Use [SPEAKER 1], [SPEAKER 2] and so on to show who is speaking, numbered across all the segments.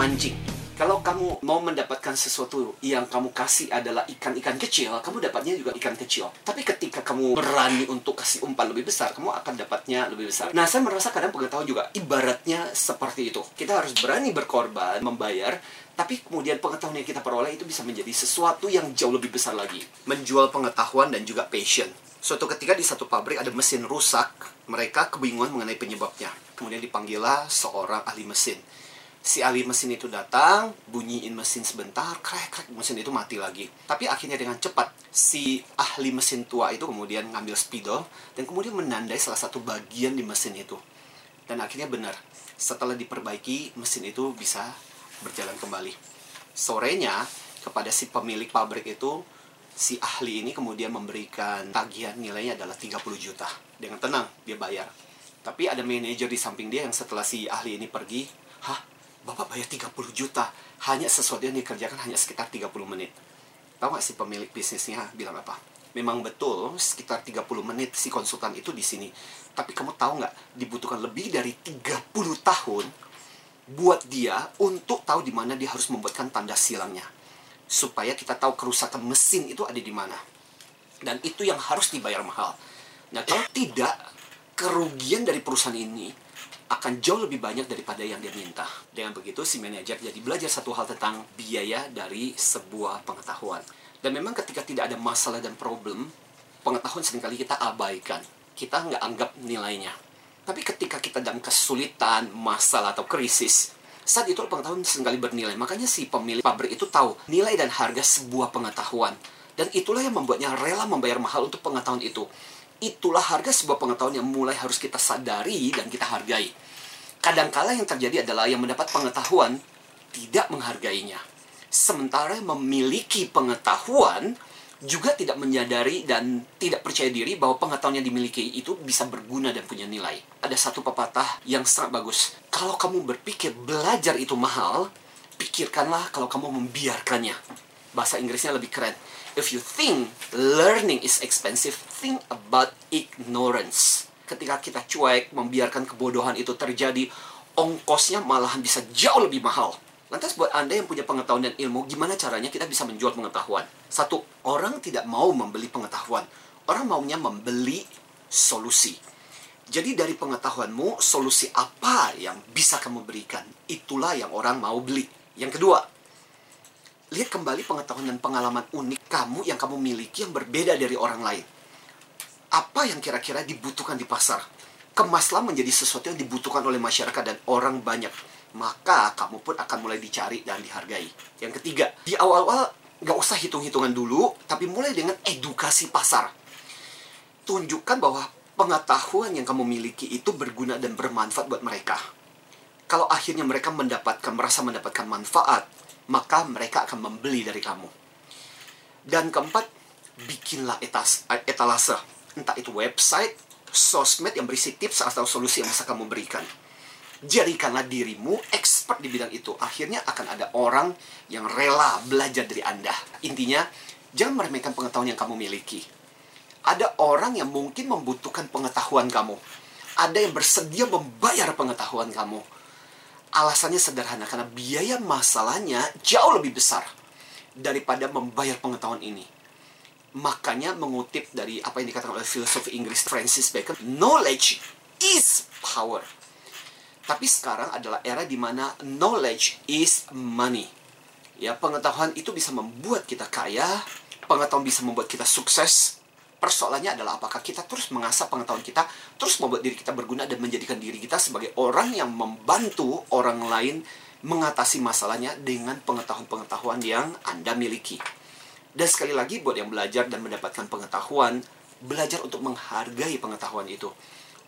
[SPEAKER 1] memancing. Kalau kamu mau mendapatkan sesuatu yang kamu kasih adalah ikan-ikan kecil, kamu dapatnya juga ikan kecil. Tapi ketika kamu berani untuk kasih umpan lebih besar, kamu akan dapatnya lebih besar. Nah, saya merasa kadang pengetahuan juga ibaratnya seperti itu. Kita harus berani berkorban, membayar, tapi kemudian pengetahuan yang kita peroleh itu bisa menjadi sesuatu yang jauh lebih besar lagi. Menjual pengetahuan dan juga passion. Suatu ketika di satu pabrik ada mesin rusak, mereka kebingungan mengenai penyebabnya. Kemudian dipanggillah seorang ahli mesin si ahli mesin itu datang, bunyiin mesin sebentar, krek krek mesin itu mati lagi. Tapi akhirnya dengan cepat si ahli mesin tua itu kemudian ngambil spidol dan kemudian menandai salah satu bagian di mesin itu. Dan akhirnya benar, setelah diperbaiki mesin itu bisa berjalan kembali. Sorenya kepada si pemilik pabrik itu si ahli ini kemudian memberikan tagihan nilainya adalah 30 juta. Dengan tenang dia bayar. Tapi ada manajer di samping dia yang setelah si ahli ini pergi, hah Bapak bayar 30 juta hanya sesuatu yang dikerjakan hanya sekitar 30 menit. Tahu gak si pemilik bisnisnya bilang apa? Memang betul sekitar 30 menit si konsultan itu di sini. Tapi kamu tahu nggak dibutuhkan lebih dari 30 tahun buat dia untuk tahu di mana dia harus membuatkan tanda silangnya. Supaya kita tahu kerusakan mesin itu ada di mana. Dan itu yang harus dibayar mahal. Nah kalau tidak, kerugian dari perusahaan ini akan jauh lebih banyak daripada yang dia minta. Dengan begitu, si manajer jadi belajar satu hal tentang biaya dari sebuah pengetahuan. Dan memang ketika tidak ada masalah dan problem, pengetahuan sering kali kita abaikan. Kita nggak anggap nilainya. Tapi ketika kita dalam kesulitan, masalah, atau krisis, saat itu pengetahuan sering kali bernilai. Makanya si pemilik pabrik itu tahu nilai dan harga sebuah pengetahuan. Dan itulah yang membuatnya rela membayar mahal untuk pengetahuan itu itulah harga sebuah pengetahuan yang mulai harus kita sadari dan kita hargai. Kadangkala yang terjadi adalah yang mendapat pengetahuan tidak menghargainya. Sementara memiliki pengetahuan juga tidak menyadari dan tidak percaya diri bahwa pengetahuan yang dimiliki itu bisa berguna dan punya nilai. Ada satu pepatah yang sangat bagus. Kalau kamu berpikir belajar itu mahal, pikirkanlah kalau kamu membiarkannya. Bahasa Inggrisnya lebih keren if you think learning is expensive, think about ignorance. Ketika kita cuek, membiarkan kebodohan itu terjadi, ongkosnya malahan bisa jauh lebih mahal. Lantas buat Anda yang punya pengetahuan dan ilmu, gimana caranya kita bisa menjual pengetahuan? Satu, orang tidak mau membeli pengetahuan. Orang maunya membeli solusi. Jadi dari pengetahuanmu, solusi apa yang bisa kamu berikan? Itulah yang orang mau beli. Yang kedua, lihat kembali pengetahuan dan pengalaman unik kamu yang kamu miliki yang berbeda dari orang lain. Apa yang kira-kira dibutuhkan di pasar? Kemaslah menjadi sesuatu yang dibutuhkan oleh masyarakat dan orang banyak. Maka kamu pun akan mulai dicari dan dihargai. Yang ketiga, di awal-awal nggak usah hitung-hitungan dulu, tapi mulai dengan edukasi pasar. Tunjukkan bahwa pengetahuan yang kamu miliki itu berguna dan bermanfaat buat mereka. Kalau akhirnya mereka mendapatkan, merasa mendapatkan manfaat, maka mereka akan membeli dari kamu. Dan keempat, bikinlah etas, etalase. Entah itu website, sosmed yang berisi tips atau solusi yang bisa kamu berikan. Jadikanlah dirimu expert di bidang itu. Akhirnya akan ada orang yang rela belajar dari Anda. Intinya, jangan meremehkan pengetahuan yang kamu miliki. Ada orang yang mungkin membutuhkan pengetahuan kamu. Ada yang bersedia membayar pengetahuan kamu Alasannya sederhana karena biaya masalahnya jauh lebih besar daripada membayar pengetahuan ini. Makanya mengutip dari apa yang dikatakan oleh filosof Inggris Francis Bacon, knowledge is power. Tapi sekarang adalah era di mana knowledge is money. Ya, pengetahuan itu bisa membuat kita kaya, pengetahuan bisa membuat kita sukses, Persoalannya adalah apakah kita terus mengasah pengetahuan kita, terus membuat diri kita berguna dan menjadikan diri kita sebagai orang yang membantu orang lain mengatasi masalahnya dengan pengetahuan-pengetahuan yang Anda miliki. Dan sekali lagi buat yang belajar dan mendapatkan pengetahuan, belajar untuk menghargai pengetahuan itu.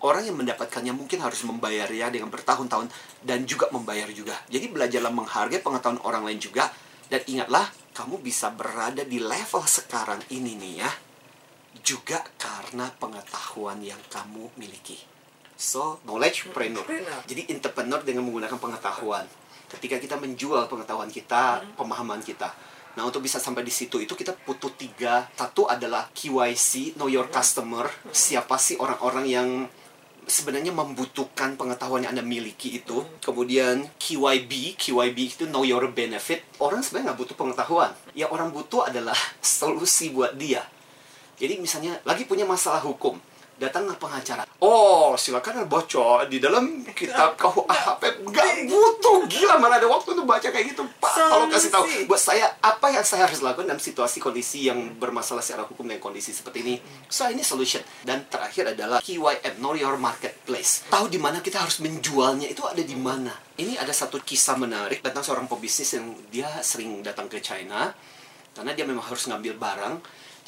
[SPEAKER 1] Orang yang mendapatkannya mungkin harus membayarnya dengan bertahun-tahun dan juga membayar juga. Jadi belajarlah menghargai pengetahuan orang lain juga dan ingatlah kamu bisa berada di level sekarang ini nih ya juga karena pengetahuan yang kamu miliki. So, knowledge preneur. Jadi entrepreneur dengan menggunakan pengetahuan. Ketika kita menjual pengetahuan kita, hmm. pemahaman kita. Nah, untuk bisa sampai di situ itu kita butuh tiga. Satu adalah KYC, know your customer. Siapa sih orang-orang yang sebenarnya membutuhkan pengetahuan yang Anda miliki itu. Kemudian QYB, QYB itu know your benefit. Orang sebenarnya nggak butuh pengetahuan. Yang orang butuh adalah solusi buat dia. Jadi misalnya lagi punya masalah hukum, datang ke pengacara. Oh, silakan bocor di dalam kitab KUHP. Nggak butuh, gila mana ada waktu untuk baca kayak gitu. Pak, tolong kasih tahu buat saya apa yang saya harus lakukan dalam situasi kondisi yang bermasalah secara hukum dan kondisi seperti ini. So ini solution. Dan terakhir adalah KYM, Know Your Marketplace. Tahu di mana kita harus menjualnya itu ada di mana. Ini ada satu kisah menarik tentang seorang pebisnis yang dia sering datang ke China karena dia memang harus ngambil barang.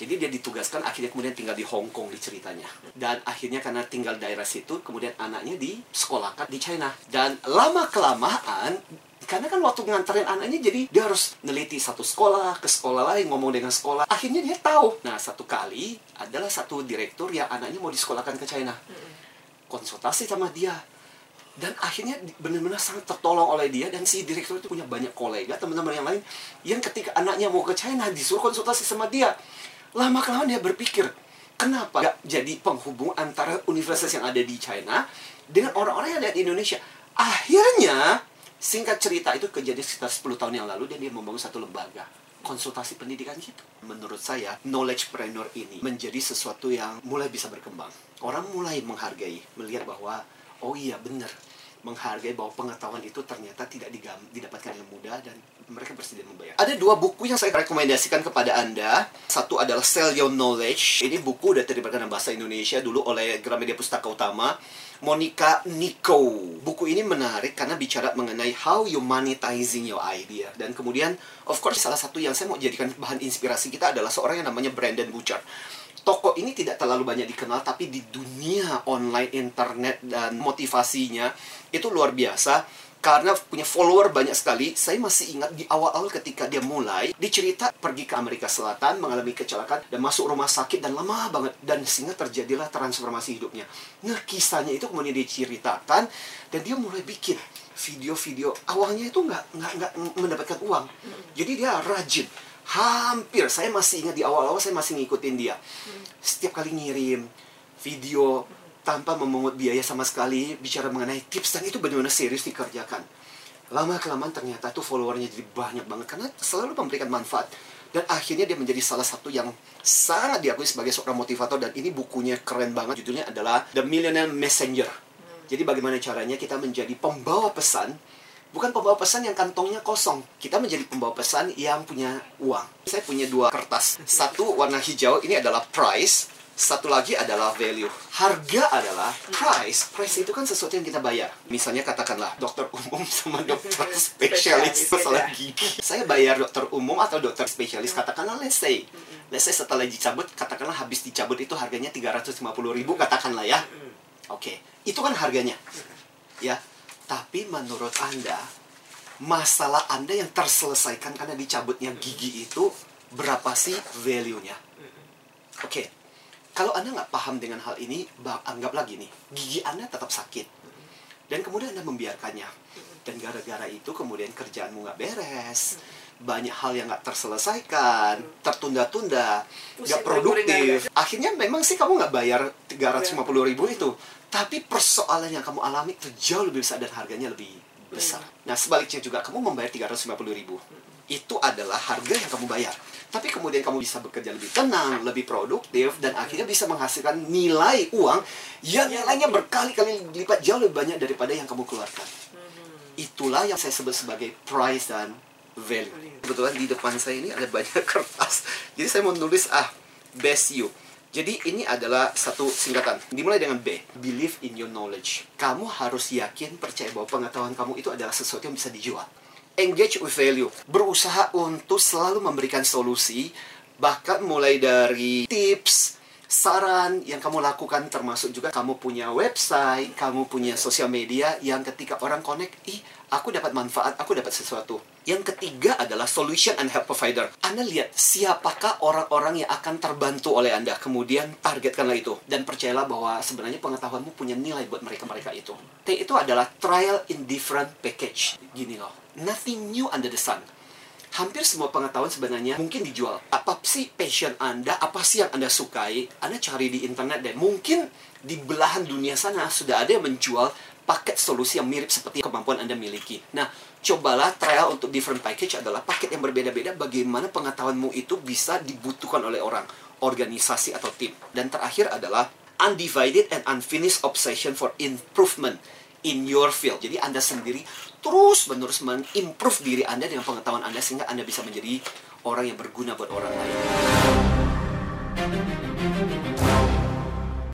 [SPEAKER 1] Jadi dia ditugaskan akhirnya kemudian tinggal di Hong Kong di ceritanya. Dan akhirnya karena tinggal daerah situ kemudian anaknya disekolahkan di China. Dan lama kelamaan karena kan waktu nganterin anaknya jadi dia harus neliti satu sekolah ke sekolah lain ngomong dengan sekolah. Akhirnya dia tahu. Nah satu kali adalah satu direktur yang anaknya mau disekolahkan ke China. Konsultasi sama dia. Dan akhirnya di- benar-benar sangat tertolong oleh dia. Dan si direktur itu punya banyak kolega teman-teman yang lain yang ketika anaknya mau ke China disuruh konsultasi sama dia lama kelamaan dia berpikir kenapa gak jadi penghubung antara universitas yang ada di China dengan orang-orang yang ada di Indonesia akhirnya singkat cerita itu kejadian sekitar 10 tahun yang lalu dan dia membangun satu lembaga konsultasi pendidikan gitu. Menurut saya, knowledgepreneur ini menjadi sesuatu yang mulai bisa berkembang. Orang mulai menghargai, melihat bahwa oh iya benar, menghargai bahwa pengetahuan itu ternyata tidak digam, didapatkan dengan mudah dan mereka bersedia membayar. Ada dua buku yang saya rekomendasikan kepada Anda. Satu adalah Sell Your Knowledge. Ini buku udah diterjemahkan dalam bahasa Indonesia dulu oleh Gramedia Pustaka Utama. Monica Nico. Buku ini menarik karena bicara mengenai how you monetizing your idea. Dan kemudian, of course, salah satu yang saya mau jadikan bahan inspirasi kita adalah seorang yang namanya Brandon Butcher. Toko ini tidak terlalu banyak dikenal, tapi di dunia online, internet, dan motivasinya itu luar biasa. Karena punya follower banyak sekali, saya masih ingat di awal-awal ketika dia mulai, dicerita pergi ke Amerika Selatan, mengalami kecelakaan, dan masuk rumah sakit, dan lama banget. Dan sehingga terjadilah transformasi hidupnya. Nah, kisahnya itu kemudian diceritakan, dan dia mulai bikin video-video. Awalnya itu nggak, nggak, nggak mendapatkan uang. Jadi dia rajin. Hampir, saya masih ingat di awal-awal saya masih ngikutin dia. Setiap kali ngirim video tanpa memungut biaya sama sekali bicara mengenai tips dan itu benar-benar serius dikerjakan. Lama kelamaan ternyata tuh followernya jadi banyak banget karena selalu memberikan manfaat dan akhirnya dia menjadi salah satu yang sangat diakui sebagai seorang motivator dan ini bukunya keren banget judulnya adalah The Millionaire Messenger. Jadi bagaimana caranya kita menjadi pembawa pesan bukan pembawa pesan yang kantongnya kosong. Kita menjadi pembawa pesan yang punya uang. Saya punya dua kertas. Satu warna hijau, ini adalah price. Satu lagi adalah value. Harga adalah price. Price itu kan sesuatu yang kita bayar. Misalnya katakanlah dokter umum sama dokter spesialis
[SPEAKER 2] Spesialis,
[SPEAKER 1] masalah gigi. Saya bayar dokter umum atau dokter spesialis. Katakanlah let's say. Let's say setelah dicabut, katakanlah habis dicabut itu harganya 350 ribu katakanlah ya. Oke, itu kan harganya. Ya, tapi menurut Anda, masalah Anda yang terselesaikan karena dicabutnya gigi itu berapa sih value-nya? Oke, kalau Anda nggak paham dengan hal ini, bang, anggaplah gini, gigi Anda tetap sakit. Dan kemudian Anda membiarkannya. Dan gara-gara itu kemudian kerjaanmu nggak beres. Banyak hal yang nggak terselesaikan, tertunda-tunda, nggak produktif. Akhirnya memang sih kamu nggak bayar 350 ribu itu. Tapi persoalan yang kamu alami itu jauh lebih besar dan harganya lebih besar. Nah sebaliknya juga kamu membayar 350 ribu. Itu adalah harga yang kamu bayar. Tapi kemudian kamu bisa bekerja lebih tenang, lebih produktif, dan akhirnya bisa menghasilkan nilai uang yang nilainya berkali-kali lipat jauh lebih banyak daripada yang kamu keluarkan. Itulah yang saya sebut sebagai price dan value. Kebetulan di depan saya ini ada banyak kertas. Jadi saya mau nulis ah, best you. Jadi ini adalah satu singkatan. Dimulai dengan B. Believe in your knowledge. Kamu harus yakin, percaya bahwa pengetahuan kamu itu adalah sesuatu yang bisa dijual. Engage with value. Berusaha untuk selalu memberikan solusi. Bahkan mulai dari tips, saran yang kamu lakukan termasuk juga kamu punya website, kamu punya sosial media yang ketika orang connect, ih aku dapat manfaat, aku dapat sesuatu. Yang ketiga adalah solution and help provider. Anda lihat siapakah orang-orang yang akan terbantu oleh Anda. Kemudian targetkanlah itu. Dan percayalah bahwa sebenarnya pengetahuanmu punya nilai buat mereka-mereka itu. T itu adalah trial in different package. Gini loh. Nothing new under the sun. Hampir semua pengetahuan sebenarnya mungkin dijual. Apa sih passion Anda? Apa sih yang Anda sukai? Anda cari di internet dan mungkin di belahan dunia sana sudah ada yang menjual paket solusi yang mirip seperti kemampuan Anda miliki. Nah, cobalah trial untuk different package adalah paket yang berbeda-beda bagaimana pengetahuanmu itu bisa dibutuhkan oleh orang, organisasi atau tim. Dan terakhir adalah undivided and unfinished obsession for improvement in your field. Jadi Anda sendiri terus menerus mengimprove diri Anda dengan pengetahuan Anda sehingga Anda bisa menjadi orang yang berguna buat orang lain.